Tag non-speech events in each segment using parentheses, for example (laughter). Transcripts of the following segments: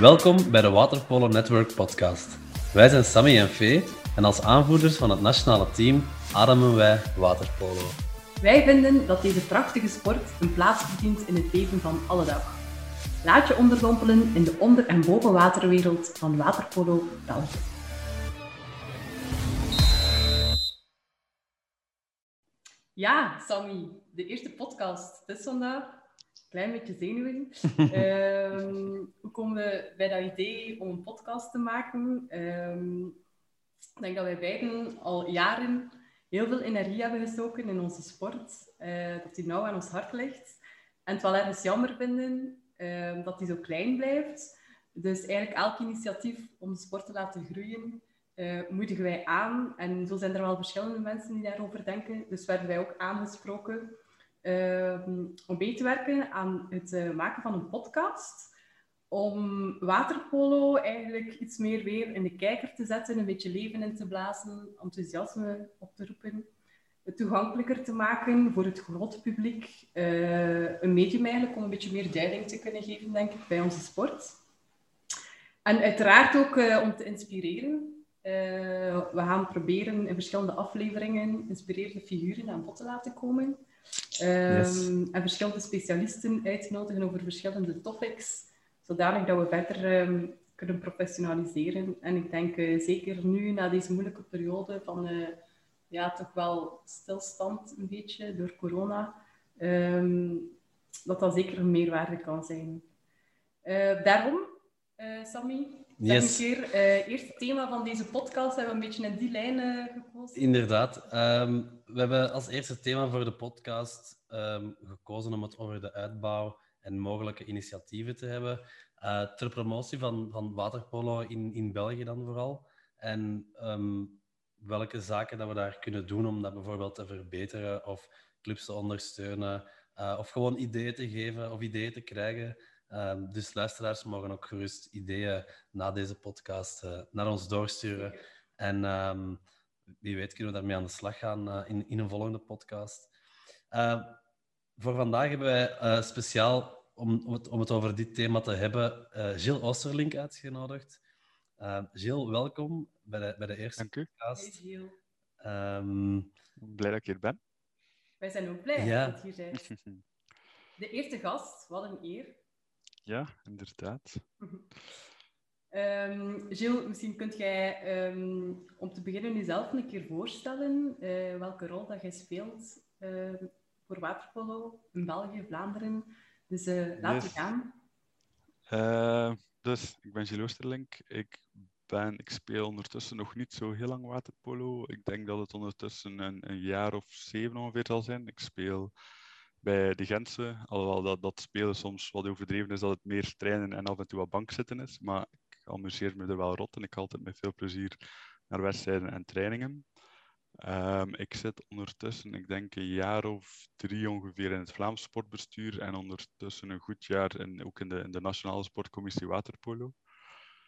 Welkom bij de Waterpolo Network podcast. Wij zijn Sammy en Fee en als aanvoerders van het nationale team ademen wij waterpolo. Wij vinden dat deze prachtige sport een plaats verdient in het leven van alle dag. Laat je onderdompelen in de onder- en bovenwaterwereld van waterpolo België. Ja, Sammy, de eerste podcast. Het is vandaag. Klein beetje zenuwen. (laughs) Ehm, hoe komen we bij dat idee om een podcast te maken? Ehm, ik denk dat wij beiden al jaren heel veel energie hebben gestoken in onze sport. eh, dat die nauw aan ons hart ligt. En het wel ergens jammer vinden ehm, dat die zo klein blijft. Dus eigenlijk elk initiatief om de sport te laten groeien, eh, moedigen wij aan. En zo zijn er wel verschillende mensen die daarover denken. Dus werden wij ook aangesproken om mee te werken aan het eh, maken van een podcast. Om waterpolo eigenlijk iets meer weer in de kijker te zetten, een beetje leven in te blazen, enthousiasme op te roepen. Het toegankelijker te maken voor het grote publiek. Eh, een medium eigenlijk om een beetje meer duiding te kunnen geven, denk ik, bij onze sport. En uiteraard ook eh, om te inspireren. We gaan proberen in verschillende afleveringen inspirerende figuren aan bod te laten komen. Ehm. En verschillende specialisten uitnodigen over verschillende topics, zodanig dat we verder ehm, kunnen professionaliseren. En ik denk eh, zeker nu, na deze moeilijke periode van eh, ja, toch wel stilstand een beetje door corona, ehm, dat dat zeker een meerwaarde kan zijn. Eh, daarom, Sammy, Yes. een keer, eh, eerst het thema van deze podcast hebben we een beetje in die lijn eh, gekozen. Inderdaad. Ehm, we hebben als eerste thema voor de podcast ehm, gekozen om het over de uitbouw en mogelijke initiatieven te hebben. eh, ter promotie van, van waterpolo in, in België dan vooral. En ehm, welke zaken dat we daar kunnen doen om dat bijvoorbeeld te verbeteren of clubs te ondersteunen. of gewoon ideeën te geven of ideeën te krijgen. Ehm, dus luisteraars mogen ook gerust ideeën na deze podcast eh, naar ons doorsturen. En ehm, wie weet kunnen we daarmee aan de slag gaan eh, in, in een volgende podcast. Eh, voor vandaag hebben wij eh, speciaal, om, om, het, om het over dit thema te hebben, eh Gilles Oosterlink uitgenodigd. Gilles, welkom bij de, bij de eerste Dank u. Hey, podcast. Gilles. Ehm, Blij dat ik hier ben. Wij zijn ook blij Ja. dat je hier bent. (laughs) De eerste gast, wat een eer. Ja, inderdaad. Ehm, Gilles, misschien kunt jij ehm, om te beginnen jezelf een keer voorstellen eh, welke rol dat jij speelt ehm, voor waterpolo in België, Vlaanderen. Dus eh laat Yes. we gaan. Eh, dus, ik ben Gilles Oosterlink. Ik, ben, ik speel ondertussen nog niet zo heel lang waterpolo. Ik denk dat het ondertussen een, een jaar of zeven ongeveer zal zijn. Ik speel bij de Gentse, alhoewel dat, dat spelen soms wat overdreven is, dat het meer trainen en af en toe wat bankzitten is. Maar ik amuseer me er wel rot en ik ga altijd met veel plezier naar wedstrijden en trainingen. Ehm, ik zit ondertussen, ik denk een jaar of drie ongeveer in het Vlaams sportbestuur en ondertussen een goed jaar in, ook in de, in de Nationale Sportcommissie Waterpolo.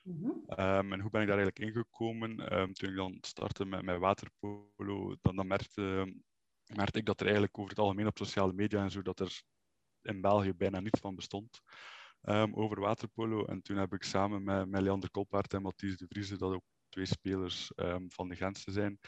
Mhm. Ehm, en hoe ben ik daar eigenlijk ingekomen? Ehm, toen ik dan startte met, met waterpolo, dan, dan merkte, merkte ik dat er eigenlijk over het algemeen op sociale media en zo, dat er in België bijna niets van bestond ehm, over waterpolo. En toen heb ik samen met, met Leander Kolpaert en Mathies de Vrieze, dat ook twee spelers ehm, van de Gentse zijn,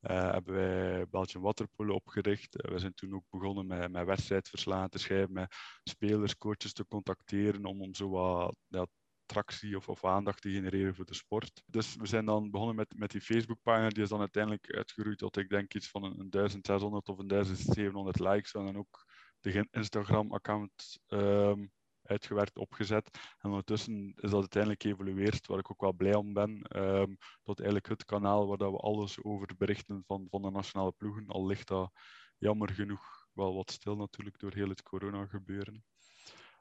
eh, hebben wij Belgian Waterpolo opgericht. Eh, we zijn toen ook begonnen met, met wedstrijdverslagen te schrijven, met spelers, coaches te contacteren om, om zo wat ja, tractie of, of aandacht te genereren voor de sport. Dus we zijn dan begonnen met, met die Facebookpagina. Die is dan uiteindelijk uitgeroeid tot ik denk iets van een, een 1600 of een 1700 likes. En dan ook de Instagram-account ehm, uitgewerkt, opgezet. En ondertussen is dat uiteindelijk geëvolueerd, waar ik ook wel blij om ben. ehm, tot eigenlijk het kanaal waar dat we alles over berichten van, van de nationale ploegen. Al ligt dat jammer genoeg wel wat stil natuurlijk door heel het corona gebeuren.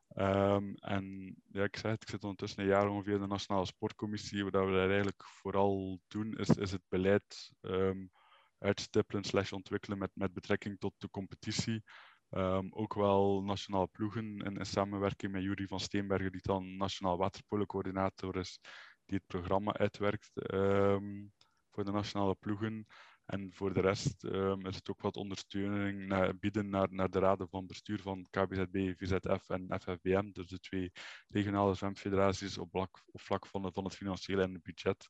Ehm, en ja, ik zei het, ik zit ondertussen een jaar ongeveer in de Nationale Sportcommissie. Wat we daar eigenlijk vooral doen, is, is het beleid ehm, uitstippelen slash ontwikkelen met, met betrekking tot de competitie. Ehm, ook wel nationale ploegen in, in samenwerking met Jury van Steenbergen, die dan nationaal waterpolo-coördinator is, die het programma uitwerkt voor de nationale ploegen. En voor de rest um, is het ook wat ondersteuning naar, bieden naar, naar de raden van bestuur van KBZB, VZF en FFBM, dus de twee regionale zwemfederaties op vlak, op vlak van, van het financiële en het budget.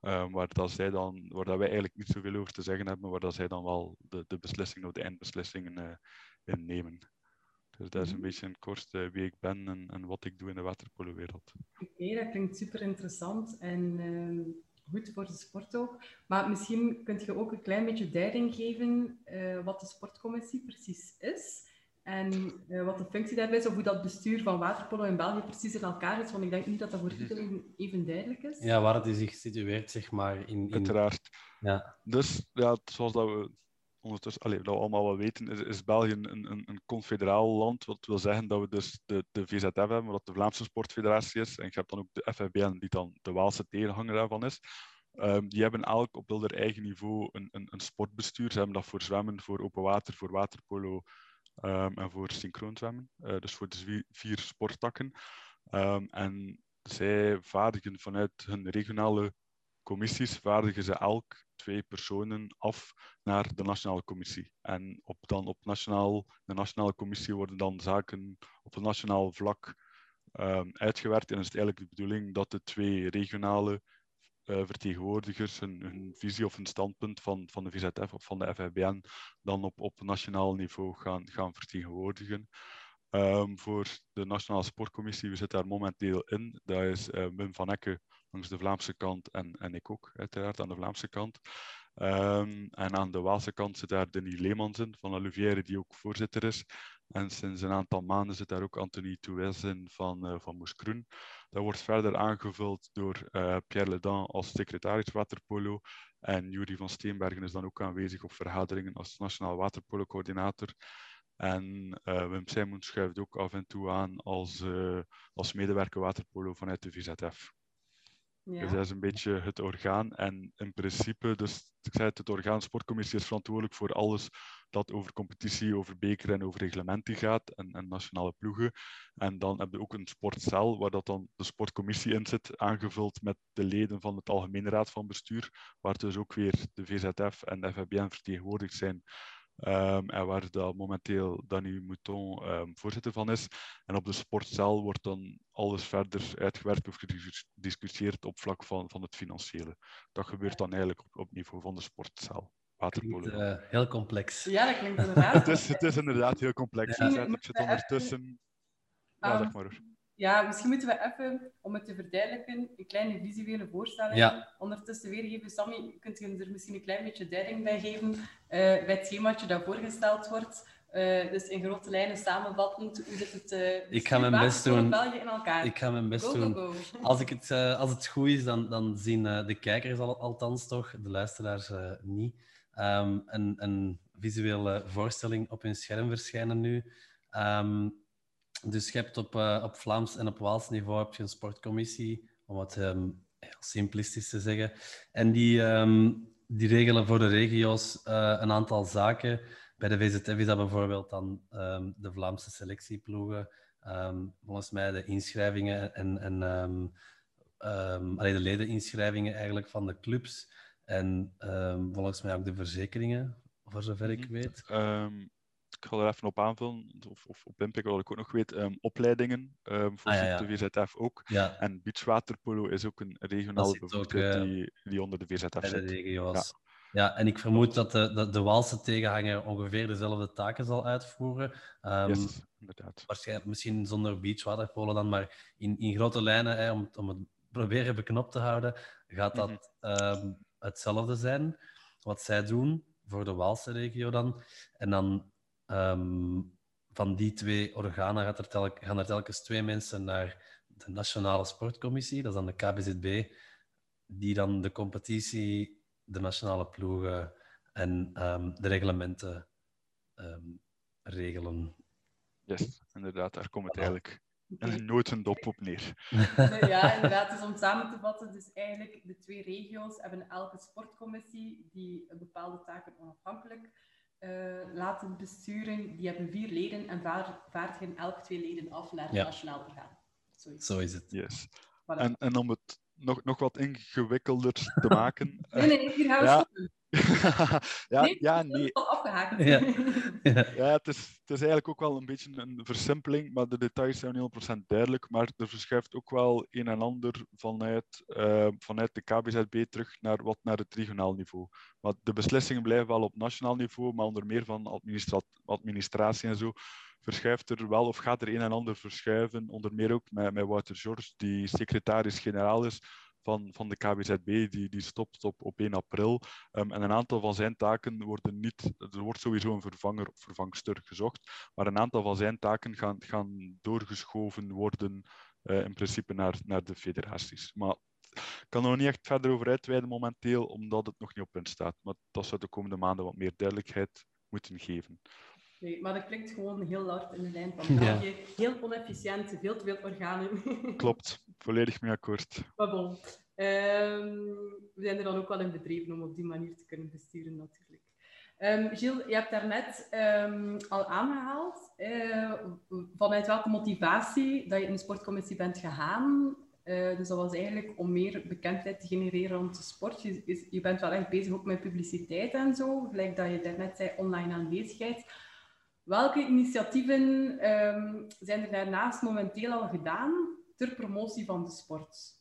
Um, waar, dat zij dan, waar dat wij eigenlijk niet zoveel over te zeggen hebben, waar dat zij dan wel de, de beslissingen of de eindbeslissingen uh, in nemen. Dus dat is een mhm. beetje een kort uh, wie ik ben en, en, wat ik doe in de waterpolo-wereld. Oké, okay, dat klinkt super interessant en uh, goed voor de sport ook. Maar misschien kunt je ook een klein beetje duiding geven uh, wat de sportcommissie precies is. En wat de functie daarbij is, of hoe dat bestuur van waterpolo in België precies in elkaar is. Want ik denk niet dat dat voor mhm. iedereen even duidelijk is. Ja, waar het zich situeert, zeg maar. In, in... Uiteraard. Ja. Dus ja, zoals dat we ondertussen, allee, dat we allemaal wel weten, is, is België een, een, een confederaal land. Wat wil zeggen dat we dus de, de VZF hebben, wat de Vlaamse Sportfederatie is. En je hebt dan ook de FFBN, die dan de Waalse tegenhanger daarvan is. Um, die hebben elk op hun eigen niveau een, een, een, sportbestuur. Ze hebben dat voor zwemmen, voor open water, voor waterpolo um, en voor synchroonzwemmen. Uh, dus voor de vier sporttakken. Um, en zij vaardigen vanuit hun regionale commissies, vaardigen ze elk twee personen af naar de Nationale Commissie. En op, dan op nationaal, de Nationale Commissie worden dan zaken op een nationaal vlak um, uitgewerkt. En is het eigenlijk de bedoeling dat de twee regionale uh, vertegenwoordigers hun, hun, visie of hun standpunt van, van de VZF of van de FIBN dan op, op nationaal niveau gaan, gaan vertegenwoordigen. Um, voor de Nationale Sportcommissie, we zitten daar momenteel in. Dat is uh, Wim van Ecke langs de Vlaamse kant en, en ik ook, uiteraard, aan de Vlaamse kant. Um, en aan de Waalse kant zit daar Denis Leemans in, van Olivière, die ook voorzitter is. En sinds een aantal maanden zit daar ook Anthony Toues in van, uh, van Moes Kroen. Dat wordt verder aangevuld door uh, Pierre Ledan als secretaris waterpolo. En Jury van Steenbergen is dan ook aanwezig op vergaderingen als nationaal waterpolo-coördinator. En uh, Wim Simon schuift ook af en toe aan als, als medewerker waterpolo vanuit de VZF. Ja. Dus dat is een beetje het orgaan. En in principe, dus ik zei het, het orgaan sportcommissie is verantwoordelijk voor alles dat over competitie, over beker en over reglementen gaat en, en nationale ploegen. En dan heb je ook een sportcel waar dat dan de sportcommissie in zit, aangevuld met de leden van het Algemene Raad van Bestuur, waar dus ook weer de VZF en de FFBN vertegenwoordigd zijn. Um, en waar dat momenteel Danny Mouton um, voorzitter van is. En op de sportcel wordt dan alles verder uitgewerkt of gediscussieerd op vlak van, van het financiële. Dat gebeurt dan eigenlijk op, op niveau van de sportcel. Waterpolo. Uh, heel complex. Ja, dat klinkt inderdaad. (laughs) het, is, het is inderdaad heel complex. Ja. Ik zit ondertussen. Ja, zeg maar. Ja, misschien moeten we even, om het te verduidelijken, een kleine visuele voorstelling ja. ondertussen weergeven. Sammy, kunt je er misschien een klein beetje duiding bij geven uh, bij het schemaatje dat voorgesteld wordt? Uh, dus in grote lijnen samenvattend, hoe zit het uh, ik ga mijn best doen. België in elkaar? Ik ga mijn best go, doen. Go, go. (laughs) Als, ik het, uh, als het goed is, dan, dan zien de kijkers al, althans toch, de luisteraars niet, um, een, een visuele voorstelling op hun scherm verschijnen nu. Um, dus je hebt op, uh, op Vlaams en op Waals niveau heb je een sportcommissie, om het um, heel simplistisch te zeggen. En die, um, die regelen voor de regio's uh, een aantal zaken. Bij de VZF is dat bijvoorbeeld dan um, de Vlaamse selectieploegen. volgens mij de inschrijvingen en, en allee, de ledeninschrijvingen eigenlijk van de clubs. En volgens mij ook de verzekeringen, voor zover ik mhm. weet ik ga er even op aanvullen, of, of op inpikken wat ik ook nog weet, um, opleidingen um, voor ah, de VZF ook. Ja. En beachwaterpolo is ook een regionale bevoegdheid uh, die, die onder de VZF zit. De. Ja. ja, en ik vermoed dat de, de, de Waalse tegenhanger ongeveer dezelfde taken zal uitvoeren. Um, yes, inderdaad. Waarschijnlijk misschien zonder beachwaterpolo dan, maar in, in grote lijnen, hè, om, om het proberen beknopt te houden, gaat dat mm -hmm. hetzelfde zijn wat zij doen voor de Waalse regio dan. En dan Um, van die twee organen gaat er telk, gaan er telkens twee mensen naar de Nationale Sportcommissie, dat is dan de KBZB, die dan de competitie, de nationale ploegen en um, de reglementen um, regelen. Yes, inderdaad, daar komt het eigenlijk en nooit een dop op neer. Ja, inderdaad. Dus om samen te vatten, dus eigenlijk de twee regio's hebben elke sportcommissie die bepaalde taken onafhankelijk uh, laten besturen. Die hebben vier leden en vaardigen elk twee leden af naar het nationaal orgaan. Zo is, Zo is het. Yes. En, en om het nog, nog wat ingewikkelder te maken. nee, nee, hier gaan we ja, (laughs) ja, nee, ja, nee. Afgehaakt. Ja. (laughs) Ja. Ja, het is, het is eigenlijk ook wel een beetje een versimpeling, maar de details zijn niet 100% duidelijk. Maar er verschuift ook wel een en ander vanuit, eh, vanuit de KBZB terug naar, wat naar het regionaal niveau. Maar de beslissingen blijven wel op nationaal niveau, maar onder meer van administra administratie en zo verschuift er wel of gaat er een en ander verschuiven. Onder meer ook met, met Wouter George, die secretaris-generaal is van, van de KBZB, die, die stopt op, op 1 april. Um, en een aantal van zijn taken worden niet, er wordt sowieso een vervanger of vervangster gezocht, maar een aantal van zijn taken gaan, gaan doorgeschoven worden uh, in principe naar, naar de federaties. Maar ik kan er nog niet echt verder over uitweiden momenteel, omdat het nog niet op punt staat. Maar dat zou de komende maanden wat meer duidelijkheid moeten geven. Nee, maar dat klinkt gewoon heel hard in de lijn van (laughs) België. Ja. Heel onefficiënt, veel te veel organen. (laughs) Klopt, volledig mee akkoord. Maar bon, um, we zijn er dan ook wel in bedreven om op die manier te kunnen besturen natuurlijk. Um, Gilles, je hebt daarnet um, al aangehaald uh, vanuit welke motivatie dat je in de sportcommissie bent gegaan. Uh, dus dat was eigenlijk om meer bekendheid te genereren rond de sport. Je, je bent wel echt bezig ook met publiciteit en zo, gelijk dat je daarnet zei, online aanwezigheid. Welke initiatieven um, zijn er daarnaast momenteel al gedaan ter promotie van de sport?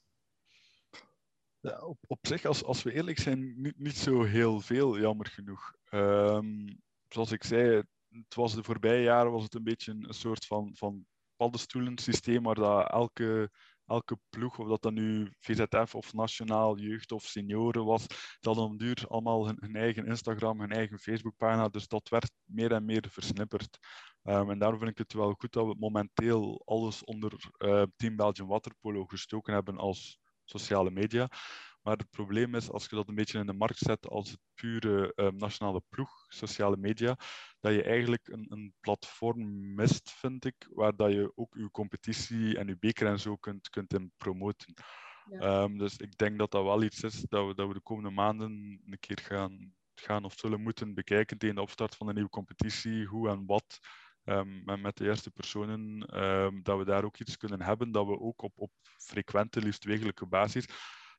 Op, zich, als, als we eerlijk zijn, niet, niet zo heel veel, jammer genoeg. Um, zoals ik zei, het was de voorbije jaren was het een beetje een, een soort van, van paddenstoelensysteem waar dat elke elke ploeg, of dat dan nu VZF of nationaal jeugd of senioren was, dat dan duur allemaal hun, eigen Instagram, hun eigen Facebookpagina. Dus dat werd meer en meer versnipperd. Um, en daarom vind ik het wel goed dat we momenteel alles onder uh, Team Belgium Waterpolo gestoken hebben als sociale media. Maar het probleem is, als je dat een beetje in de markt zet als het pure uh, nationale ploeg, sociale media, dat je eigenlijk een, een, platform mist, vind ik, waar dat je ook je competitie en je beker en zo kunt, kunt in promoten. Ja. Um, dus ik denk dat dat wel iets is dat we, dat we de komende maanden een keer gaan, gaan of zullen moeten bekijken tegen de opstart van een nieuwe competitie, hoe en wat. Um, met, met de juiste personen, um, dat we daar ook iets kunnen hebben, dat we ook op, op frequente, liefst wekelijke basis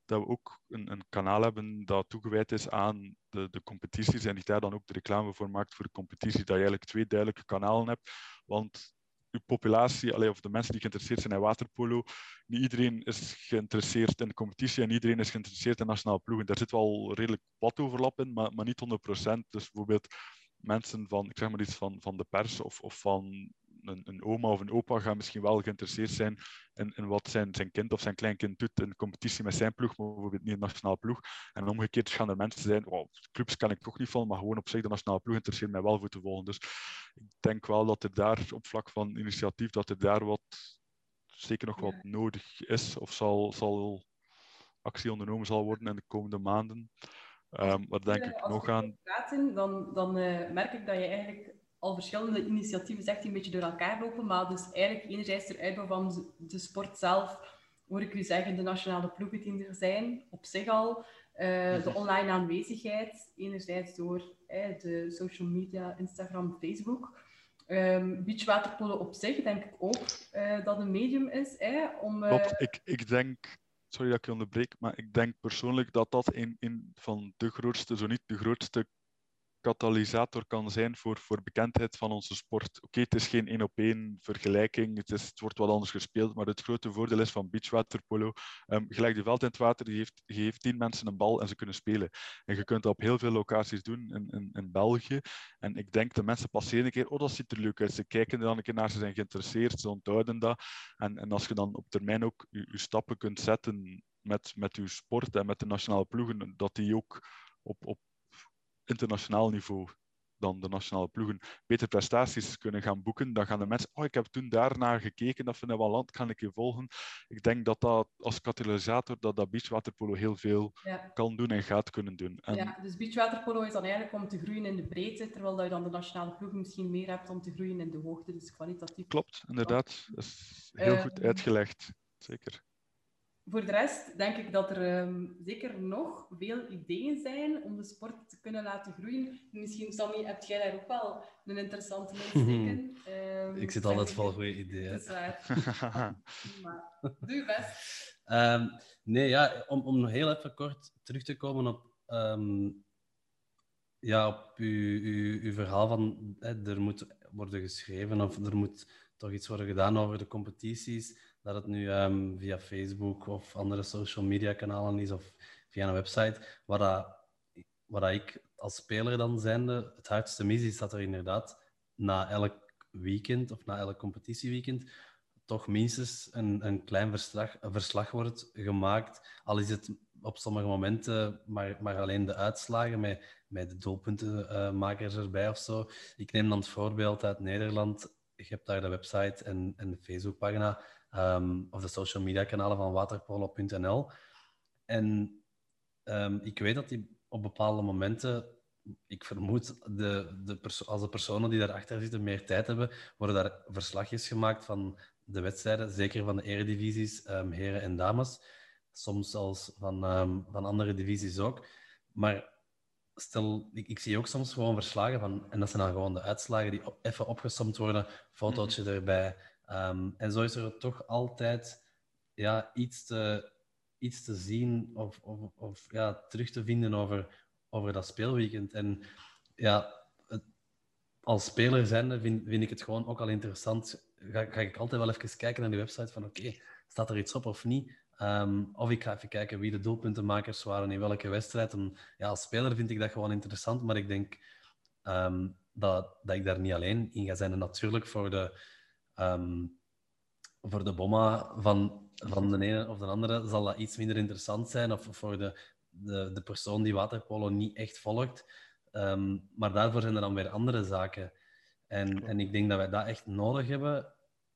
dat we ook een, een, kanaal hebben dat toegewijd is aan de, de competities en die daar dan ook de reclame voor maakt voor de competitie, dat je eigenlijk twee duidelijke kanalen hebt. Want uw populatie, allee, of de mensen die geïnteresseerd zijn in waterpolo, niet iedereen is geïnteresseerd in de competitie en iedereen is geïnteresseerd in nationale ploegen. Daar zit wel redelijk wat overlap in, maar, maar niet 100%. Dus bijvoorbeeld mensen van, ik zeg maar iets van, van de pers of, of van een, een, oma of een opa gaan misschien wel geïnteresseerd zijn in, in wat zijn, zijn kind of zijn kleinkind doet in competitie met zijn ploeg, maar bijvoorbeeld niet de nationale ploeg. En omgekeerd gaan er mensen zijn, wow, clubs kan ik toch niet van, maar gewoon op zich de nationale ploeg interesseert mij wel voor te volgen. Dus ik denk wel dat er daar op vlak van initiatief, dat er daar wat, zeker nog wat nodig is of zal, zal actie ondernomen zal worden in de komende maanden. Um, wat denk ik nog aan. Praten, dan, dan uh, merk ik dat je eigenlijk al verschillende initiatieven zegt die een beetje door elkaar lopen. Maar dus eigenlijk enerzijds ter uitbouw van de sport zelf, hoor ik u zeggen, de nationale ploegen die er zijn, op zich al. Uh, de online aanwezigheid, enerzijds door eh, de social media, Instagram, Facebook. Um, beachwaterpolo op zich denk ik ook uh, dat een medium is eh, om... Klopt, ik, ik denk sorry dat ik je onderbreek, maar ik denk persoonlijk dat dat een, een van de grootste, zo niet de grootste katalysator kan zijn voor, voor bekendheid van onze sport. Oké, het is geen één op één vergelijking, het, is, het wordt wat anders gespeeld, maar het grote voordeel is van beachwaterpolo, um, gelijk de veld in het water, die heeft, tien mensen een bal en ze kunnen spelen. En je kunt dat op heel veel locaties doen in, in, in België. En ik denk, de mensen passeren een keer, oh, dat ziet er leuk uit. Ze kijken er dan een keer naar, ze zijn geïnteresseerd, ze onthouden dat. En, en als je dan op termijn ook je, je stappen kunt zetten met, met je sport en met de nationale ploegen, dat die ook op, op internationaal niveau dan de nationale ploegen betere prestaties kunnen gaan boeken, dan gaan de mensen, oh, ik heb toen daarnaar gekeken, dat vind ik wel land, kan ik je volgen. Ik denk dat dat als katalysator, dat dat beachwaterpolo heel veel ja. kan doen en gaat kunnen doen. En... Ja, dus beachwaterpolo is dan eigenlijk om te groeien in de breedte, terwijl je dan de nationale ploegen misschien meer hebt om te groeien in de hoogte, dus kwalitatief. Klopt, inderdaad. Dat is heel goed ehm, uitgelegd. Zeker voor de rest denk ik dat er um, zeker nog veel ideeën zijn om de sport te kunnen laten groeien. Misschien, Sammy, heb jij daar ook wel een interessante insteken? Um, ik zit altijd vol goede ideeën. Dat is waar. (laughs) maar, doe je best. Um, nee, ja, om, om nog heel even kort terug te komen op ja, op uw, uw, uw verhaal van hè, er moet worden geschreven of er moet toch iets worden gedaan over de competities, dat het nu ehm, via Facebook of andere social media kanalen is of via een website, waar, dat, waar dat ik als speler dan zijnde het hardste mis is dat er inderdaad na elk weekend of na elk competitieweekend toch minstens een, een klein verslag, verslag wordt gemaakt. Al is het op sommige momenten maar, maar alleen de uitslagen met, met de doelpuntenmakers erbij of zo. Ik neem dan het voorbeeld uit Nederland. Je hebt daar de website en, en de Facebookpagina um, of de social media kanalen van waterpolo.nl. En um, ik weet dat die op bepaalde momenten ik vermoed, de, de als de personen die daarachter zitten meer tijd hebben, worden daar verslagjes gemaakt van de wedstrijden, zeker van de eredivisies, um, heren en dames. Soms zelfs van, van andere divisies ook. Maar stel, ik, ik, zie ook soms gewoon verslagen van, en dat zijn dan gewoon de uitslagen die op, even opgesomd worden, fotootje mm -hmm. erbij. Um, en zo is er toch altijd ja, iets, te, iets te zien of, of, of ja, terug te vinden over, over dat speelweekend. En ja, als speler zijnde vind, vind ik het gewoon ook al interessant ga, ga, ik altijd wel even kijken naar de website van oké, staat er iets op of niet? Um, of ik ga even kijken wie de doelpuntenmakers waren in welke wedstrijd. En, ja, als speler vind ik dat gewoon interessant, maar ik denk um, dat, dat ik daar niet alleen in ga zijn. En natuurlijk voor de, um, voor de bomma van, van de ene of de andere zal dat iets minder interessant zijn. Of voor de, de, de persoon die waterpolo niet echt volgt. maar daarvoor zijn er dan weer andere zaken. En, en ik denk dat wij dat echt nodig hebben.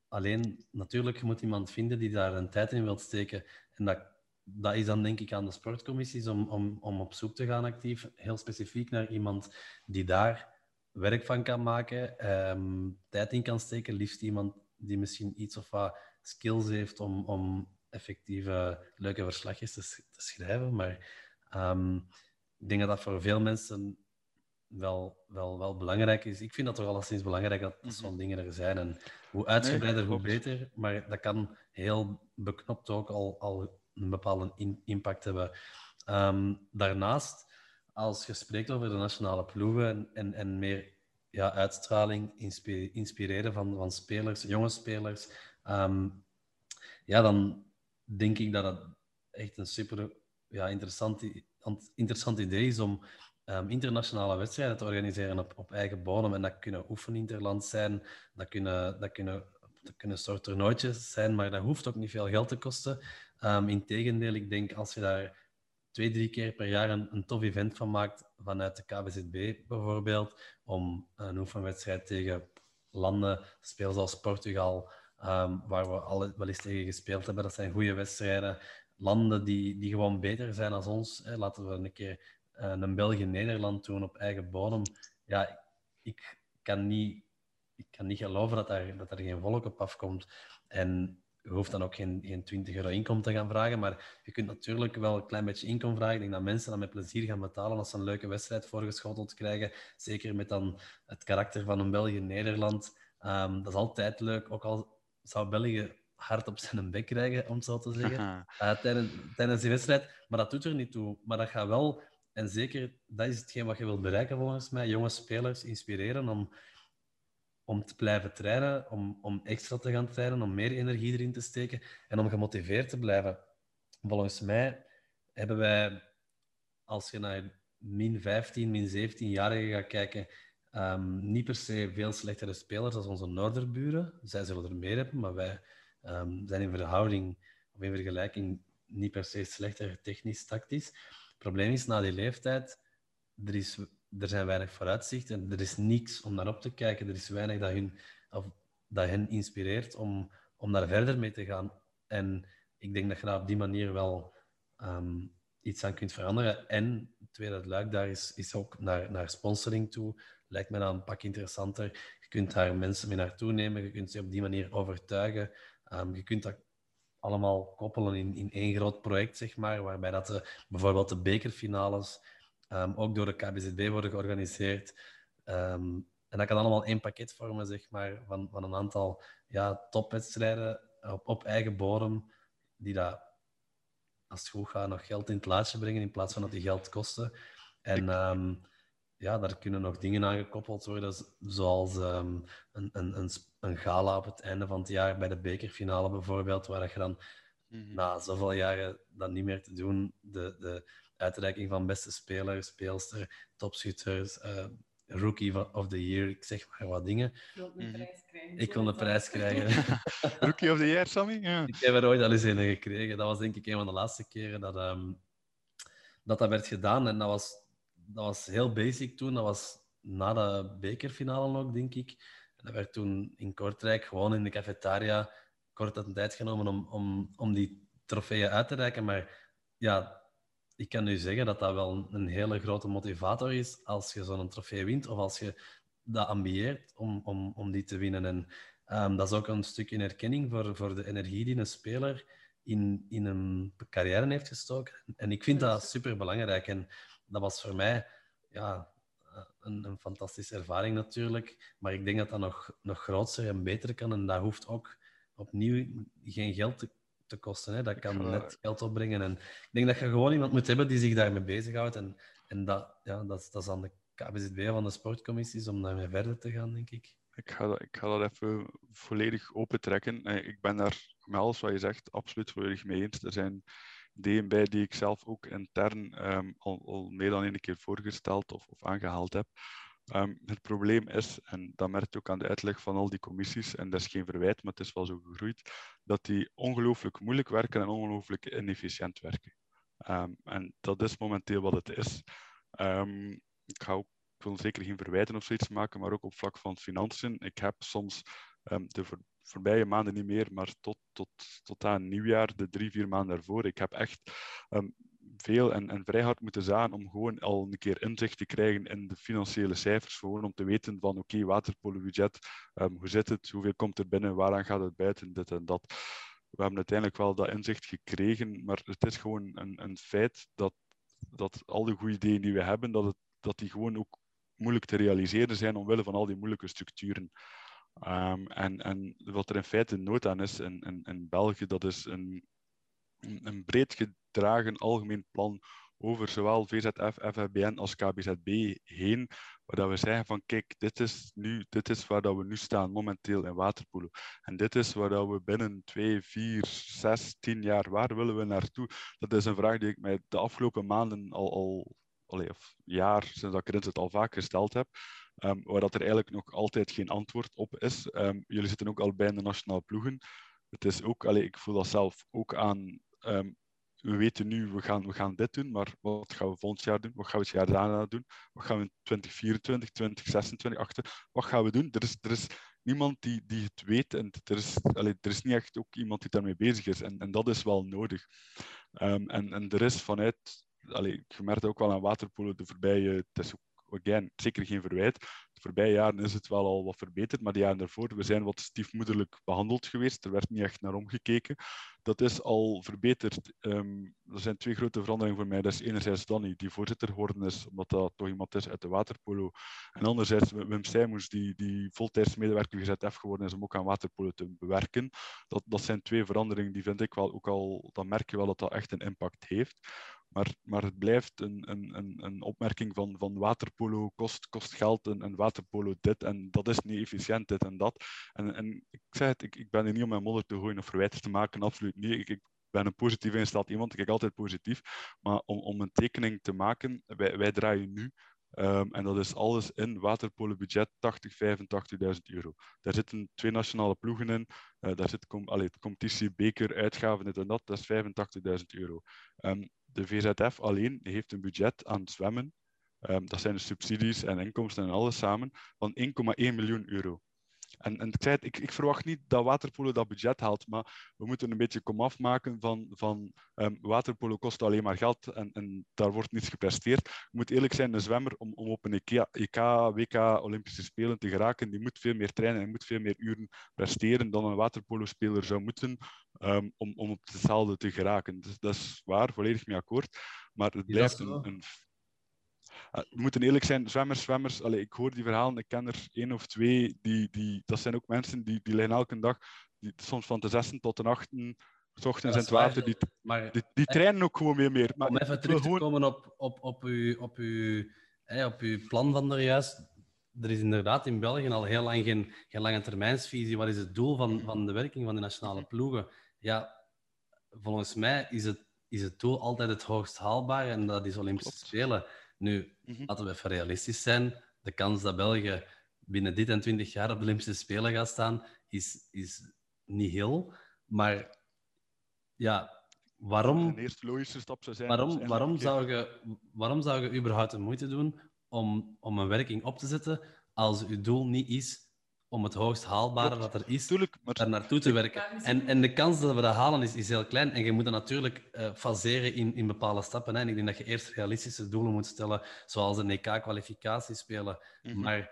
Alleen, natuurlijk, je moet iemand vinden die daar een tijd in wil steken. En dat, dat is dan denk ik aan de sportcommissies om, om, om op zoek te gaan actief, heel specifiek naar iemand die daar werk van kan maken, um, tijd in kan steken, liefst iemand die misschien iets of wat skills heeft om, om effectieve, leuke verslagjes te, te schrijven. Maar um, ik denk dat dat voor veel mensen wel, wel, wel belangrijk is. Ik vind dat toch alleszins belangrijk dat mhm. zo'n dingen er zijn. En hoe uitgebreider, hoe beter. Maar dat kan heel beknopt ook al, al een bepaalde in, impact hebben. Um, daarnaast, als je spreekt over de nationale ploegen en, en, meer ja, uitstraling, inspireren van, van spelers, jonge spelers, um, ja, dan denk ik dat het echt een super ja, interessant, interessant idee is om um, internationale wedstrijden te organiseren op, op eigen bodem. En dat kunnen oefeninterland zijn, dat kunnen, dat kunnen, dat kunnen soort toernooitjes zijn, maar dat hoeft ook niet veel geld te kosten. Um, Integendeel, ik denk als je daar twee, drie keer per jaar een, een tof event van maakt, vanuit de KBZB bijvoorbeeld, om een oefenwedstrijd tegen landen, speel zoals Portugal, um, waar we al wel eens tegen gespeeld hebben. Dat zijn goede wedstrijden. Landen die, die gewoon beter zijn dan ons. Hè. Laten we een keer uh, een België-Nederland toen op eigen bodem. Ja, ik kan niet, ik kan niet geloven dat er, dat er geen volk op afkomt. En je hoeft dan ook geen, geen 20 euro inkomen te gaan vragen, maar je kunt natuurlijk wel een klein beetje inkomen vragen. Ik denk dat mensen dat met plezier gaan betalen als ze een leuke wedstrijd voorgeschoteld krijgen. Zeker met dan het karakter van een België-Nederland. Um, dat is altijd leuk, ook al zou België hard op zijn bek krijgen, om het zo te zeggen, uh, (laughs) tijdens, tijdens die wedstrijd. Maar dat doet er niet toe. Maar dat gaat wel en zeker, dat is hetgeen wat je wilt bereiken volgens mij. Jonge spelers inspireren om, om te blijven trainen, om, om extra te gaan trainen, om meer energie erin te steken en om gemotiveerd te blijven. Volgens mij hebben wij, als je naar min 15, min 17-jarigen gaat kijken, um, niet per se veel slechtere spelers dan onze Noorderburen. Zij zullen er meer hebben, maar wij um, zijn in verhouding of in vergelijking niet per se slechter technisch, tactisch probleem is, na die leeftijd, er, is, er zijn weinig vooruitzichten. Er is niks om naar op te kijken. Er is weinig dat, hun, of, dat hen inspireert om, om daar verder mee te gaan. En ik denk dat je daar op die manier wel um, iets aan kunt veranderen. En het tweede luik daar is, is ook naar, naar sponsoring toe. Lijkt me dan een pak interessanter. Je kunt daar mensen mee naartoe nemen. Je kunt ze op die manier overtuigen. Um, je kunt dat allemaal koppelen in, in één groot project, zeg maar, waarbij dat de, bijvoorbeeld de bekerfinales um, ook door de KBZB worden georganiseerd. Um, en dat kan allemaal één pakket vormen, zeg maar, van, van een aantal ja, topwedstrijden op, op eigen bodem, die dat, als het goed gaat, nog geld in het laatje brengen, in plaats van dat die geld kosten. En um, ja, daar kunnen nog dingen aan gekoppeld worden, zoals ehm, een, een, een, een gala op het einde van het jaar bij de bekerfinale bijvoorbeeld, waar je dan mhm. na zoveel jaren dat niet meer te doen, de, de uitreiking van beste speler, speelster, topschutters, uh, rookie of the year, ik zeg maar wat dingen. Ik wil een prijs krijgen. Ik wil een prijs krijgen. (laughs) rookie of the year, Sammy? Ja. Ik heb er ooit al eens een gekregen. Dat was denk ik een van de laatste keren dat um, dat, dat werd gedaan. En dat was dat was heel basic toen. Dat was na de bekerfinale nog, denk ik. En dat werd toen in Kortrijk gewoon in de cafetaria kort een tijd genomen om, om, om die trofeeën uit te reiken. Maar ja, ik kan nu zeggen dat dat wel een hele grote motivator is als je zo'n trofee wint of als je dat ambieert om, om, om die te winnen. En um, dat is ook een stuk in erkenning voor, voor de energie die een speler in, in een carrière heeft gestoken. En ik vind dat super belangrijk. En dat was voor mij ja, een, een, fantastische ervaring natuurlijk. Maar ik denk dat dat nog, nog groter en beter kan. En dat hoeft ook opnieuw geen geld te, te kosten. Hè. Dat kan net geld opbrengen. En ik denk dat je gewoon iemand moet hebben die zich daarmee bezighoudt. En, en dat, ja, dat, dat is aan de KBZB van de sportcommissies om daarmee verder te gaan, denk ik. Ik ga dat, ik ga dat even volledig opentrekken. Ik ben daar met alles wat je zegt absoluut volledig mee eens. Er zijn ideeën bij die ik zelf ook intern um, al, al, meer dan één keer voorgesteld of, of aangehaald heb. Um, het probleem is, en dat merkt ook aan de uitleg van al die commissies, en dat is geen verwijt, maar het is wel zo gegroeid, dat die ongelooflijk moeilijk werken en ongelooflijk inefficiënt werken. Um, en dat is momenteel wat het is. ik, ga ook, wil zeker geen verwijten of zoiets maken, maar ook op vlak van financiën. Ik heb soms de, voorbije maanden niet meer, maar tot, tot, tot aan nieuwjaar, de drie, vier maanden daarvoor. Ik heb echt ehm, veel en, vrij hard moeten zagen om gewoon al een keer inzicht te krijgen in de financiële cijfers. Gewoon om te weten van oké, okay, waterpolobudget, um, hoe zit het, hoeveel komt er binnen, waaraan gaat het buiten, dit en dat. We hebben uiteindelijk wel dat inzicht gekregen, maar het is gewoon een, een feit dat, dat al die goede ideeën die we hebben, dat, het, dat die gewoon ook moeilijk te realiseren zijn omwille van al die moeilijke structuren. Um, en, en wat er in feite nood aan is in, in, in België, dat is een, een breed gedragen algemeen plan over zowel VZF, FFBN als KBZB heen, waar we zeggen van kijk, dit is, nu, dit is waar dat we nu staan momenteel in waterpolo. En dit is waar dat we binnen twee, vier, zes, tien jaar, waar willen we naartoe? Dat is een vraag die ik mij de afgelopen maanden al, al of jaar, sinds dat ik erin al vaak gesteld heb. Um, waar dat er eigenlijk nog altijd geen antwoord op is. Um, jullie zitten ook al bij de nationale ploegen. Het is ook, allee, ik voel dat zelf ook aan. Um, we weten nu, we gaan, we gaan dit doen, maar wat gaan we volgend jaar doen? Wat gaan we het jaar daarna doen? Wat gaan we in 2024, 2026 achter? Wat gaan we doen? Er is, er is niemand die, die het weet en er is, allee, er is niet echt ook iemand die daarmee bezig is. En, en dat is wel nodig. en, en er is vanuit, allee, je merkt ook wel aan waterpolen de voorbije, zeker geen verwijt. De voorbije jaren is het wel al wat verbeterd, maar de jaren daarvoor, we zijn wat stiefmoederlijk behandeld geweest. Er werd niet echt naar omgekeken. Dat is al verbeterd. Um, er zijn twee grote veranderingen voor mij. Dat is enerzijds Danny, die voorzitter geworden is, omdat dat toch iemand is uit de waterpolo. En anderzijds Wim Sijmoes, die, die voltijds medewerker GZF geworden is om ook aan waterpolo te bewerken. Dat, dat zijn twee veranderingen die vind ik wel ook al, dan merk je wel dat dat echt een impact heeft. Maar, maar het blijft een, een, een opmerking van, van waterpolo kost, kost geld en, waterpolo dit en dat is niet efficiënt, dit en dat. En, en ik zeg het, ik, ik ben er niet om mijn modder te gooien of verwijten te maken, absoluut niet. Ik, ik ben een positief ingesteld iemand, ik kijk altijd positief. Maar om, om een tekening te maken, wij, wij draaien nu Um, en dat is alles in waterpolobudget 80, 85.000 euro. Daar zitten twee nationale ploegen in. Uh, daar zit com allee, competitie, beker, uitgaven, dit en dat. Dat is 85.000 euro. Um, de VZF alleen heeft een budget aan zwemmen. Um, dat zijn de subsidies en inkomsten en alles samen, van 1,1 miljoen euro. En, en ik, zei het, ik, ik, verwacht niet dat waterpolo dat budget haalt, maar we moeten een beetje komaf maken van, van um, waterpolo kost alleen maar geld en, en, daar wordt niets gepresteerd. Je moet eerlijk zijn, een zwemmer om, om op een EK, EK, WK, Olympische Spelen te geraken, die moet veel meer trainen en moet veel meer uren presteren dan een waterpolo-speler zou moeten um, om, om op hetzelfde te geraken. Dus dat is waar, volledig mee akkoord. Maar het blijft een, een we moeten eerlijk zijn, zwemmers, zwemmers, allez, ik hoor die verhalen, ik ken er één of twee, die, die, dat zijn ook mensen die, die liggen elke dag, die, soms van de zessen tot de achten, s ochtends in het water, die, maar, die, die trainen ook gewoon weer meer. Maar om even terug te komen op, op, op, uw, op uw op uw plan van er juist, er is inderdaad in België al heel lang geen, geen lange termijnsvisie. Wat is het doel van, van de werking van de nationale ploegen? Ja, volgens mij is het, is het doel altijd het hoogst haalbare en dat is Olympische Spelen. Nu, mhm. laten we even realistisch zijn. De kans dat België binnen dit en twintig jaar op de Olympische Spelen gaat staan, is, is niet heel. Maar ja, waarom... De eerste logische stap zou zijn... Waarom, waarom, zou je, waarom zou je überhaupt de moeite doen om, om een werking op te zetten als uw doel niet is om het hoogst haalbare dat er is, Tuurlijk, maar... daar naartoe te werken. En, en de kans dat we dat halen is, is heel klein. En je moet dat natuurlijk uh, faseren in, in bepaalde stappen. Hè. En ik denk dat je eerst realistische doelen moet stellen, zoals een EK-kwalificatie spelen. Mhm. Maar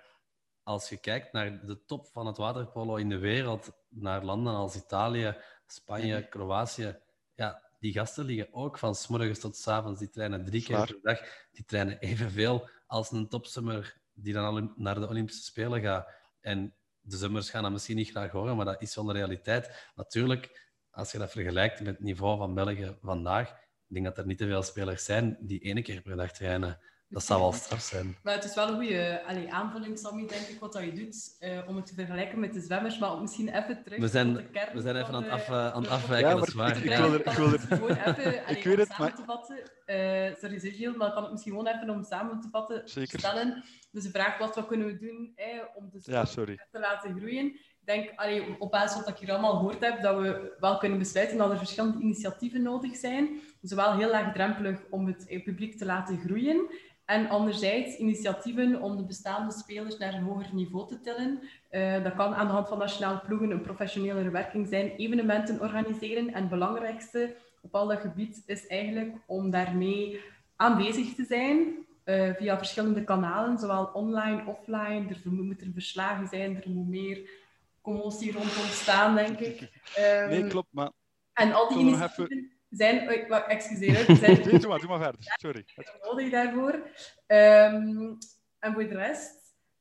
als je kijkt naar de top van het waterpolo in de wereld, naar landen als Italië, Spanje, mhm. Kroatië, ja, die gasten liggen ook van s morgens tot s avonds. Die trainen drie keer per dag. Die trainen evenveel als een topsummer die dan al naar de Olympische Spelen gaat. En de zummers gaan dat misschien niet graag horen, maar dat is wel de realiteit. Natuurlijk, als je dat vergelijkt met het niveau van België vandaag, ik denk dat er niet te veel spelers zijn die één keer per dag trainen. Dat zou wel straf zijn. Maar het is wel een goede allee, aanvulling, Sammy, denk ik, wat dat je doet, uh, om het te vergelijken met de zwemmers. Maar misschien even terug we zijn, de kern We zijn even aan het, af, aan het afwijken, ja, dat is waar. Ik, ik, wil er, ik wil er... Gewoon even, (laughs) allee, ik weet het, samen te vatten. Uh, sorry, Sergio, maar ik kan het misschien gewoon even om samen te vatten Zeker. stellen. Dus de vraag, wat, wat kunnen we doen eh, om de ja, sorry. te laten groeien? Ik denk, allee, op basis van wat ik hier allemaal gehoord heb, dat we wel kunnen besluiten dat er verschillende initiatieven nodig zijn. Zowel heel laagdrempelig om het publiek te laten groeien, en anderzijds initiatieven om de bestaande spelers naar een hoger niveau te tillen. Uh, dat kan aan de hand van nationale ploegen een professionele werking zijn, evenementen organiseren. En het belangrijkste op al dat gebied is eigenlijk om daarmee aanwezig te zijn uh, via verschillende kanalen, zowel online, offline. Er moeten verslagen zijn, er moet meer commotie rond ontstaan, denk ik. Um, nee, klopt, maar... En al die initiatieven zijn... Oh, excuseer, (laughs) zijn... nee, doe maar, doe maar verder. Sorry. Nodig daarvoor. Um, en voor de rest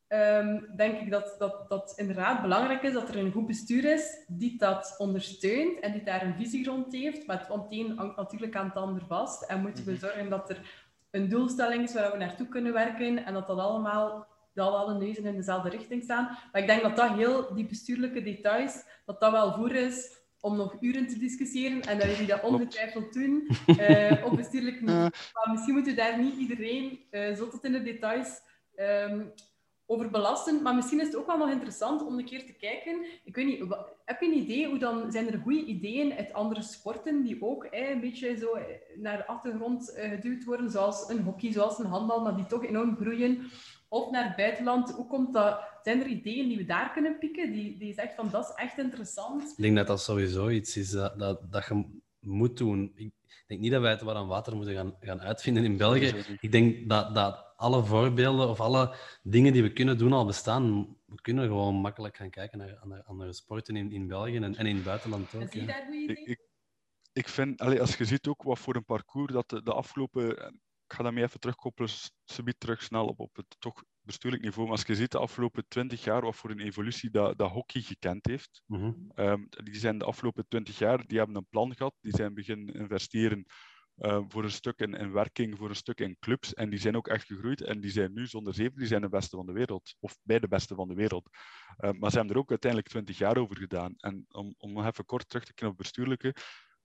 um, denk ik dat, dat dat inderdaad belangrijk is dat er een goed bestuur is die dat ondersteunt en die daar een visie rond heeft. Maar het een hangt natuurlijk aan het ander vast. En moeten we mhm. zorgen dat er een doelstelling is waar we naartoe kunnen werken en dat dat allemaal dat alle neuzen in dezelfde richting staan. Maar ik denk dat dat heel, die bestuurlijke details, dat dat wel voor is om nog uren te discussiëren en dat jullie dat ongetwijfeld doen uh, (laughs) op bestuurlijk niveau. Maar misschien moeten we daar niet iedereen uh, zo tot in de details um, over belasten. Maar misschien is het ook wel nog interessant om een keer te kijken. Ik weet niet, heb je een idee hoe dan zijn er goede ideeën uit andere sporten die ook eh, een beetje zo naar de achtergrond uh, geduwd worden, zoals een hockey, zoals een handbal, maar die toch enorm groeien? Of naar het buitenland. Hoe komt dat? Zijn er ideeën die we daar kunnen pikken, die, die zegt van dat is echt interessant? Ik denk dat dat sowieso iets is dat, dat, dat je moet doen. Ik denk niet dat wij het wat aan water moeten gaan, gaan uitvinden in België. Ik denk dat, dat alle voorbeelden of alle dingen die we kunnen doen al bestaan. We kunnen gewoon makkelijk gaan kijken naar andere, andere sporten in, in België en, en in het buitenland ook. Zie je daar goede ideeën? Ik, ik vind, als je ziet ook wat voor een parcours dat de, de afgelopen ik ga daarmee even terugkoppelen, subiet terug snel op, op het toch bestuurlijk niveau. Maar als je ziet de afgelopen twintig jaar wat voor een evolutie dat, dat hockey gekend heeft, mhm. ehm, die zijn de afgelopen twintig jaar, die hebben een plan gehad, die zijn beginnen investeren uh, voor een stuk in, in, werking, voor een stuk in clubs. En die zijn ook echt gegroeid. En die zijn nu zonder zeven, die zijn de beste van de wereld. Of bij de beste van de wereld. Uh, maar ze hebben er ook uiteindelijk twintig jaar over gedaan. En om, om nog even kort terug te kunnen op bestuurlijke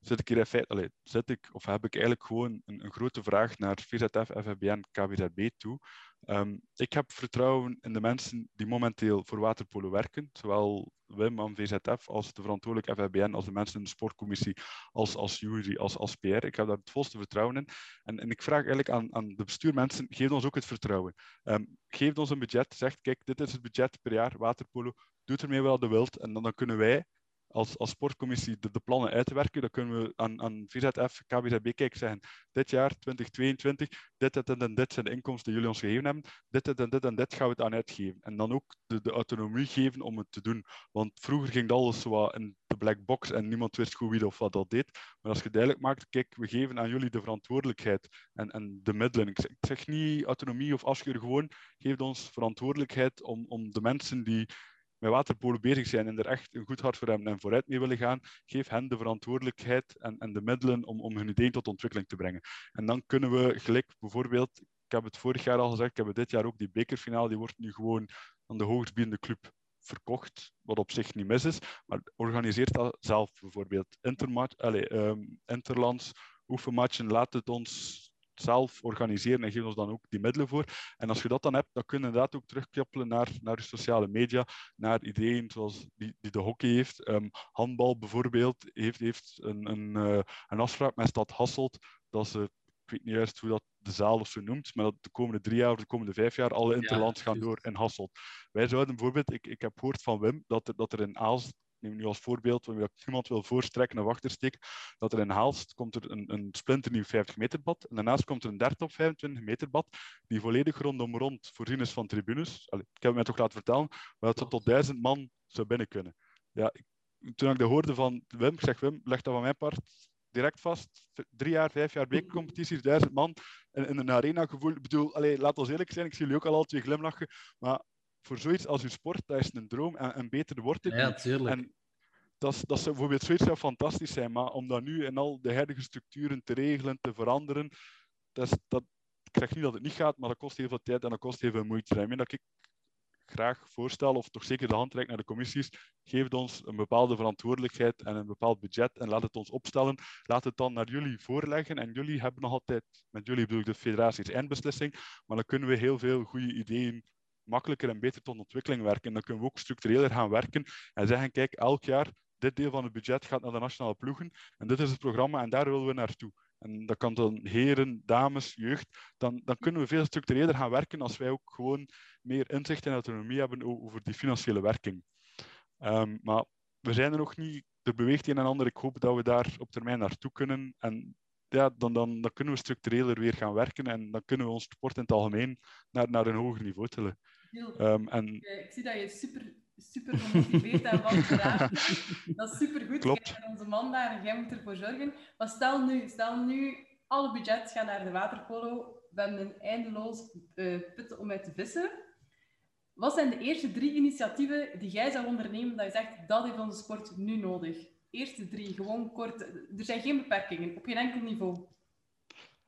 zit ik hier in feite, allez, zit ik, of heb ik eigenlijk gewoon een, een grote vraag naar VZF, FFBN, KWZB toe. Um, ik heb vertrouwen in de mensen die momenteel voor waterpolo werken, zowel Wim aan VZF als de verantwoordelijke FFBN, als de mensen in de sportcommissie, als, als jury, als, als PR. Ik heb daar het volste vertrouwen in. En, en ik vraag eigenlijk aan, aan de bestuurmensen, geef ons ook het vertrouwen. Um, geef ons een budget, zeg, kijk, dit is het budget per jaar, waterpolo, doe ermee wel de wilt. En dan, dan kunnen wij als, als sportcommissie de, de, plannen uitwerken, dan kunnen we aan, aan VZF, KBZB kijken zeggen, dit jaar 2022, dit, dit en dit zijn de inkomsten die jullie ons gegeven hebben, dit, dit en dit en dit gaan we het aan uitgeven. En dan ook de, de autonomie geven om het te doen. Want vroeger ging dat alles zo in de black box en niemand wist goed wie of wat dat deed. Maar als je duidelijk maakt, kijk, we geven aan jullie de verantwoordelijkheid en, en de middelen. Ik zeg, ik zeg niet autonomie of afscheur, gewoon geef ons verantwoordelijkheid om, om de mensen die met waterpolo bezig zijn en er echt een goed hart voor hebben en vooruit mee willen gaan, geef hen de verantwoordelijkheid en, en de middelen om, om hun ideeën tot ontwikkeling te brengen. En dan kunnen we gelijk bijvoorbeeld ik heb het vorig jaar al gezegd, ik heb dit jaar ook, die bekerfinale, die wordt nu gewoon aan de hoogstbiedende club verkocht, wat op zich niet mis is. Maar organiseert dat zelf bijvoorbeeld. Intermatch, allez, um, interlands, oefenmatchen, laat het ons zelf organiseren en geef ons dan ook die middelen voor. En als je dat dan hebt, dan kun je inderdaad ook terugkoppelen naar, naar de sociale media, naar ideeën zoals die, die de hockey heeft. Um, handbal bijvoorbeeld heeft, heeft een, een, uh, een afspraak met Stad Hasselt dat ze ik weet niet juist hoe dat de zaal of zo noemt, maar dat de komende drie jaar of de komende vijf jaar alle interlands ja, gaan door in Hasselt. Wij zouden bijvoorbeeld, ik, ik heb gehoord van Wim, dat er, dat er in Aalst, neem nu als voorbeeld, wanneer ik niemand wil voorstrekken of achtersteken, dat er in Haalst komt er een, een splinternieuw 50 meter bad en daarnaast komt er een 30 of 25 meter bad die volledig rondom rond voorzien is van tribunes. Ik heb het mij toch laten vertellen, maar dat tot duizend man zou binnen kunnen. Ja, ik, toen ik dat hoorde van Wim, ik zeg Wim, leg dat van mijn part direct vast. Drie jaar, vijf jaar weekcompetities, duizend man in, in een arena gevoel. Ik bedoel, allee, laat ons eerlijk zijn, ik zie jullie ook al altijd glimlachen, maar voor zoiets als uw sport, dat is een droom en, en beter wordt het. Ja, tuurlijk. En dat, dat zou bijvoorbeeld zoiets zou fantastisch zijn, maar om dat nu in al de huidige structuren te regelen, te veranderen, dat, is, dat, ik zeg niet dat het niet gaat, maar dat kost heel veel tijd en dat kost heel veel moeite. Ik dat ik graag voorstel, of toch zeker de hand reikt naar de commissies, geef ons een bepaalde verantwoordelijkheid en een bepaald budget en laat het ons opstellen. Laat het dan naar jullie voorleggen en jullie hebben nog altijd, met jullie bedoel ik de federaties eindbeslissing, maar dan kunnen we heel veel goede ideeën makkelijker en beter tot ontwikkeling werken. Dan kunnen we ook structureler gaan werken en zeggen, kijk, elk jaar dit deel van het budget gaat naar de nationale ploegen en dit is het programma en daar willen we naartoe. En dat kan dan heren, dames, jeugd. Dan, dan kunnen we veel structureler gaan werken als wij ook gewoon meer inzicht en autonomie hebben over die financiële werking. Um, maar we zijn er nog niet. Er beweegt een en ander. Ik hoop dat we daar op termijn naartoe kunnen. En ja, dan, dan, dan kunnen we structureler weer gaan werken en dan kunnen we ons sport in het algemeen naar, naar een hoger niveau tillen. Um, en... Ik zie dat je super, super gemotiveerd van vandaag. (laughs) Dat is super goed. Klopt. onze man daar en jij moet ervoor zorgen. Maar stel nu, stel nu alle budget gaat naar de waterpolo. We hebben een eindeloos uh, put om uit te vissen. Wat zijn de eerste drie initiatieven die jij zou ondernemen dat je zegt, dat heeft onze sport nu nodig? Eerste drie, gewoon kort. Er zijn geen beperkingen, op geen enkel niveau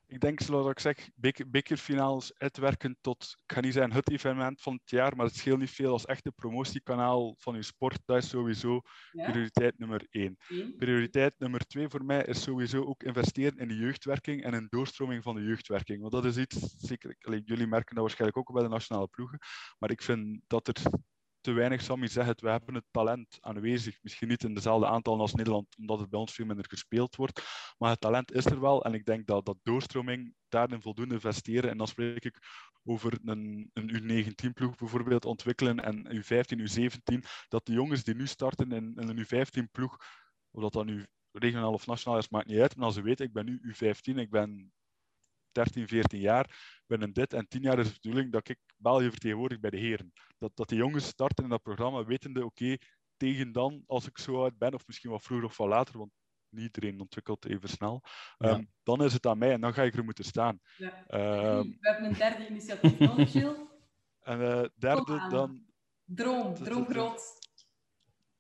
ik denk, zoals ik zeg, beker, bekerfinales uitwerken tot, ik ga niet zeggen het evenement van het jaar, maar het scheelt niet veel als echte promotiekanaal van je sport. Dat is sowieso ja? prioriteit nummer één. Prioriteit nummer twee voor mij is sowieso ook investeren in de jeugdwerking en een doorstroming van de jeugdwerking. Want dat is iets, zeker, jullie merken dat waarschijnlijk ook bij de nationale ploegen, maar ik vind dat er te weinig, Sammy zegt we hebben het talent aanwezig. Misschien niet in dezelfde aantal als Nederland, omdat het bij ons veel minder gespeeld wordt. Maar het talent is er wel. En ik denk dat dat doorstroming daarin voldoende investeren. En dan spreek ik over een, een U19-ploeg bijvoorbeeld ontwikkelen en U15, U17. Dat de jongens die nu starten in, in een U15-ploeg, of dat dan nu regionaal of nationaal is, maakt niet uit. Maar als ze weten, ik ben nu U15, ik ben 13, 14 jaar. Binnen dit en 10 jaar is de bedoeling dat ik België vertegenwoordig bij de heren. Dat, dat de jongens starten in dat programma wetende, oké, tegen dan, als ik zo oud ben, of misschien wat vroeger of wat later, want niet iedereen ontwikkelt even snel, Ja. um, dan is het aan mij en dan ga ik er moeten staan. Ja. Ehm, We hebben een derde initiatief nodig, Gilles. (laughs) en eh, derde, dan... Droom, droom groot.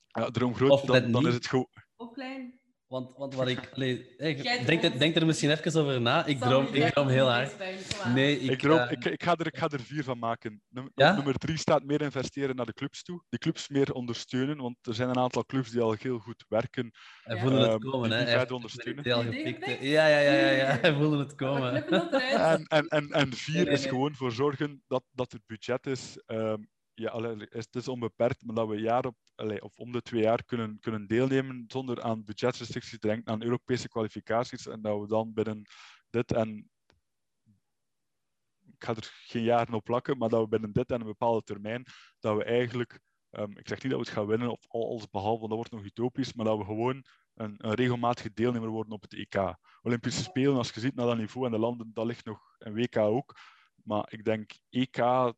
Ja, droom groot, Of dan, dan is het gewoon... Of klein. Want, want wat (laughs) ik... Allee, hey, Jij denk, er, denk er misschien even over na. Ik Sam, droom, ik droom heel niet hard. Nee, ik... Ik, droom, eh, ik, ik, ga er, ik ga er vier van maken. Ja? Nummer drie staat meer investeren naar de clubs toe. Die clubs meer ondersteunen, want er zijn een aantal clubs die al heel goed werken. Hij Ja. voelde het Ehm, komen, hè. die Hij ondersteunen. heel? Ja, ja, ja, ja, ja. Hij voelde het komen. En, en, en, en vier Nee, nee, is nee. gewoon voor zorgen dat, dat het budget is. ehm, ja, het is onbeperkt, maar dat we jaar op, of om de twee jaar kunnen, kunnen deelnemen zonder aan budgetrestricties te denken, aan Europese kwalificaties. En dat we dan binnen dit en. Ik ga er geen jaren op plakken, maar dat we binnen dit en een bepaalde termijn, dat we eigenlijk. ehm, ik zeg niet dat we het gaan winnen of alles behalve, want dat wordt nog utopisch, maar dat we gewoon een, een regelmatige deelnemer worden op het EK. Olympische Spelen, als je ziet naar dat niveau en de landen, dat ligt nog een WK ook. Maar ik denk EK,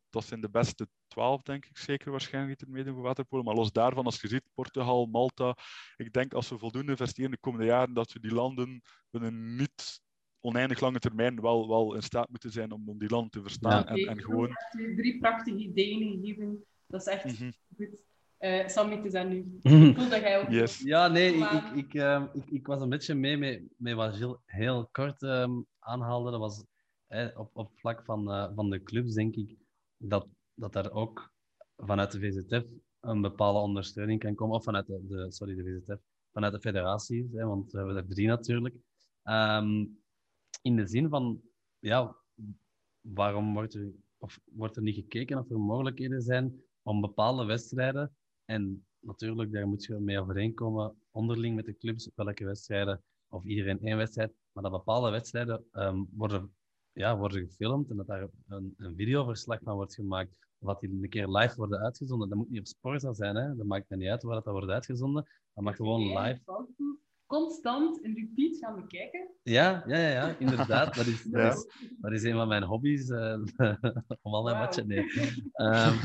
dat zijn de beste twaalf, denk ik zeker waarschijnlijk, er meedoen voor waterpolo. Maar los daarvan, als je ziet, Portugal, Malta. Ik denk als we voldoende investeren de komende jaren, dat we die landen binnen niet oneindig lange termijn wel, wel in staat moeten zijn om, om die landen te verstaan. Ja. En, en gewoon... drie- Drie prachtige ideeën gegeven. Dat is echt Mhm. goed. Eh Sammy, het is aan nu. (laughs) Mhm. Ik voel dat jij ook... Yes. Ja, nee, ik, ehm, ik, ik was een beetje mee met, met wat Gilles heel kort ehm, aanhaalde. Dat was hè, op, op vlak van, eh, van de clubs denk ik dat, dat er ook vanuit de VZF een bepaalde ondersteuning kan komen. Of vanuit de, de sorry, de VZF, vanuit de federaties, hè, want we hebben er drie natuurlijk. Ehm, in de zin van, ja, waarom wordt er, of wordt er niet gekeken of er mogelijkheden zijn om bepaalde wedstrijden, en natuurlijk, daar moet je mee overeenkomen, onderling met de clubs, welke wedstrijden, of iedereen één wedstrijd, maar dat bepaalde wedstrijden ehm, worden, ja, worden gefilmd en dat daar een, een videoverslag van wordt gemaakt, dat die een keer live worden uitgezonden. Dat moet niet op Sporza zijn, hè? dat maakt niet uit waar dat wordt uitgezonden, dat mag gewoon live constant een repeat gaan bekijken. Ja, ja, ja, ja inderdaad. Dat is, (laughs) dat, is, dat is een van mijn hobby's. Uh, (laughs) om al mijn wow. matchen. Nee. Um,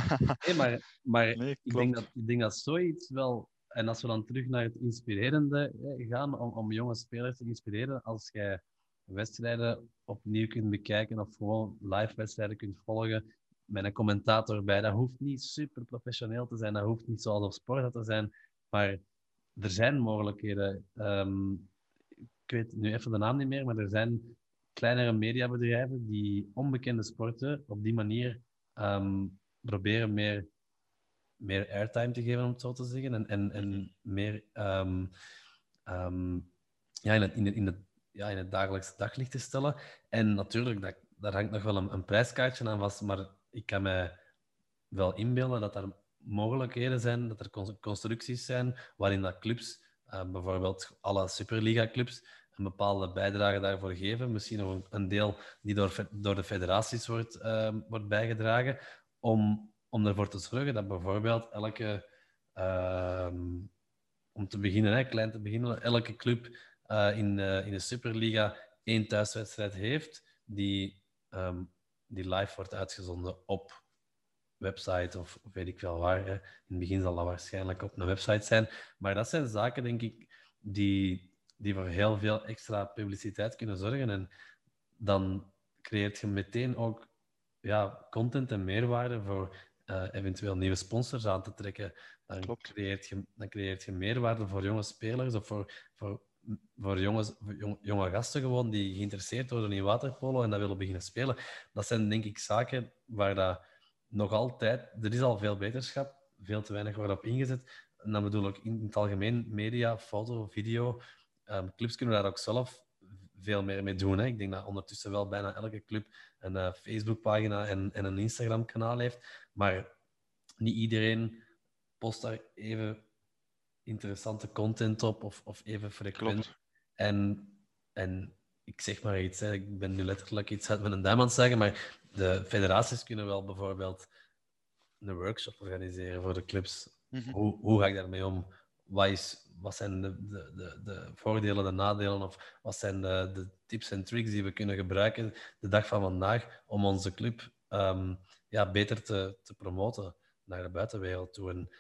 nee, maar maar nee, ik, denk dat, ik denk dat zoiets wel. En als we dan terug naar het inspirerende gaan, om, om jonge spelers te inspireren, als jij wedstrijden opnieuw kunt bekijken of gewoon live wedstrijden kunt volgen met een commentator bij, dat hoeft niet super professioneel te zijn, dat hoeft niet zoals op sport te zijn, maar er zijn mogelijkheden. Um, ik weet nu even de naam niet meer, maar er zijn kleinere mediabedrijven die onbekende sporten op die manier um, proberen meer, meer airtime te geven, om het zo te zeggen. En, en, en meer um, ja, in, het, in, het, in, het, ja, in het dagelijkse daglicht te stellen. En natuurlijk, dat, daar hangt nog wel een, een prijskaartje aan vast, maar ik kan me wel inbeelden dat daar mogelijkheden zijn, dat er constructies zijn waarin dat clubs, uh, bijvoorbeeld alle Superliga-clubs, een bepaalde bijdrage daarvoor geven. Misschien nog een deel die door, door de federaties wordt, uh, wordt bijgedragen, om, om ervoor te zorgen dat bijvoorbeeld elke, uh, om te beginnen, hè, klein te beginnen, elke club uh, in, in de Superliga één thuiswedstrijd heeft die, um, die live wordt uitgezonden op website of, weet ik veel waar. Hè. In het begin zal dat waarschijnlijk op een website zijn. Maar dat zijn zaken, denk ik, die, die voor heel veel extra publiciteit kunnen zorgen. En dan creëert je meteen ook ja, content en meerwaarde voor uh, eventueel nieuwe sponsors aan te trekken. Dan creëert, je, dan creëert je meerwaarde voor jonge spelers of voor, voor, voor, jongens, voor jonge gasten gewoon die geïnteresseerd worden in waterpolo en dat willen beginnen spelen. Dat zijn denk ik zaken waar dat nog altijd, er is al veel beterschap, veel te weinig wordt op ingezet. En dan bedoel ik in het algemeen media, foto, video. Um, clubs kunnen daar ook zelf veel meer mee doen. Hè. Ik denk dat ondertussen wel bijna elke club een uh, Facebookpagina en, en een Instagram-kanaal heeft. Maar niet iedereen post daar even interessante content op of, of even frequent. En, en ik zeg maar iets, hè. ik ben nu letterlijk iets uit met een duim aan het zeggen, maar de federaties kunnen wel bijvoorbeeld een workshop organiseren voor de clubs. Mhm. hoe, hoe ga ik daarmee om? Wat, is, wat zijn de, de, de, de, voordelen, de nadelen? Of wat zijn de, de, tips en tricks die we kunnen gebruiken de dag van vandaag om onze club um, ja, beter te, te promoten naar de buitenwereld toe? En,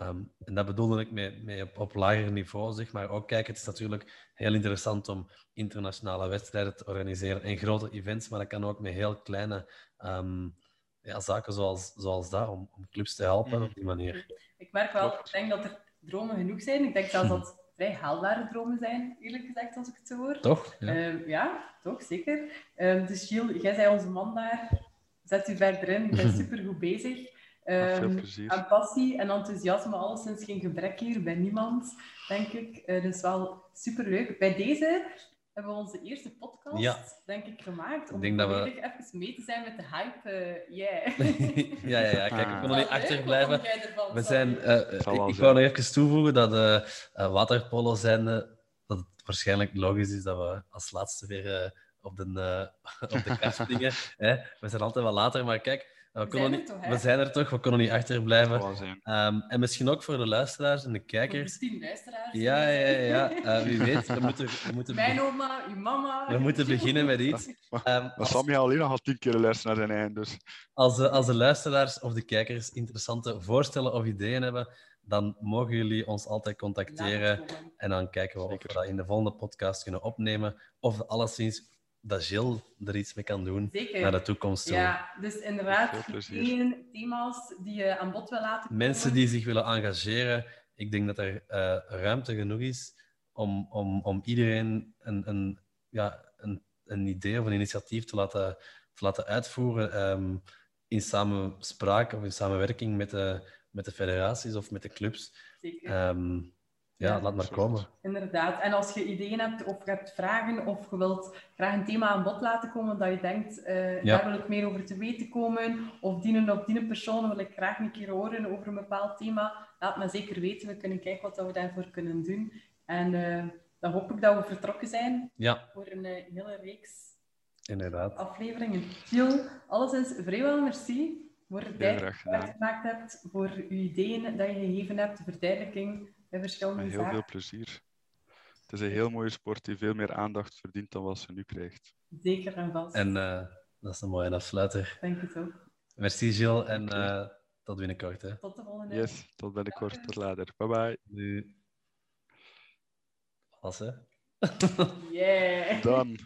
um, en dat bedoelde ik mee, mee op, op lager niveau, zeg maar. Ook kijk, het is natuurlijk heel interessant om internationale wedstrijden te organiseren en grote events, maar dat kan ook met heel kleine um, ja, zaken zoals, zoals dat, om, om clubs te helpen mm. op die manier. Ik merk wel, ik denk dat er dromen genoeg zijn. Ik denk zelfs (laughs) dat het vrij haalbare dromen zijn, eerlijk gezegd, als ik het zo hoor. Toch? Ja, um, ja toch, zeker. Dus Gilles, jij zei onze man daar. Zet u verder in. Ik ben (laughs) super goed bezig. Um, aan passie en enthousiasme, alleszins geen gebrek hier bij niemand, denk ik. Uh, dus wel super leuk. Bij deze hebben we onze eerste podcast, denk ik, gemaakt. Om denk we... even mee te zijn met de hype. Uh, yeah. (laughs) ja, ja, ja. Kijk, ik kon er niet achterblijven. We zijn, uh, ik, ik wou nog even toevoegen dat uh, waterpolo zijn, dat het waarschijnlijk logisch is dat we als laatste weer op de, (laughs) op de kast springen. (laughs) we zijn altijd wel later, maar kijk... We, zijn niet, toch, we, zijn er toch, we kunnen niet achterblijven. Um, en misschien ook voor de luisteraars en de kijkers. Voor de luisteraars. Ja, ja, ja. Uh, wie weet, we moeten... We (laughs) moeten Mijn oma, uw mama. We moeten beginnen met iets. (laughs) Um, maar als... Sammy alleen nog al tien keer luisteren naar zijn eind, dus... Als de, als de luisteraars of de kijkers interessante voorstellen of ideeën hebben, dan mogen jullie ons altijd contacteren. En dan kijken we of we dat in de volgende podcast kunnen opnemen. Of alleszins dat Jill er iets mee kan doen Zeker. naar de toekomst toe. Ja, dus inderdaad, geen thema's die je aan bod wil laten komen. Mensen die zich willen engageren, ik denk dat er uh, ruimte genoeg is om, om, om iedereen een, een, ja, een, een idee of een initiatief te laten, te laten uitvoeren ehm, in samenspraak of in samenwerking met de, met de federaties of met de clubs. Zeker. Ehm, ja, Ja, laat maar komen. Inderdaad. En als je ideeën hebt of je hebt vragen of je wilt graag een thema aan bod laten komen dat je denkt, eh, Ja. daar wil ik meer over te weten komen, of dienen op die persoon wil ik graag een keer horen over een bepaald thema, laat me zeker weten. We kunnen kijken wat dat we daarvoor kunnen doen. En eh, dan hoop ik dat we vertrokken zijn Ja, voor een eh, hele reeks inderdaad. afleveringen. Gilles, alleszins vrijwel merci voor de tijd die je gemaakt hebt, voor je ideeën dat je gegeven hebt, de verduidelijking bij verschillende Met heel zaken. veel plezier. Het is een heel mooie sport die veel meer aandacht verdient dan wat ze nu krijgt. Zeker en vast. En eh, dat is een mooie afsluiter. Denk het ook. Merci Gilles en eh, tot binnenkort. Hè. Tot de volgende. Yes, tot binnenkort. Tot later. Bye bye. Nu. Alles, hè? (laughs) Yeah. Dan.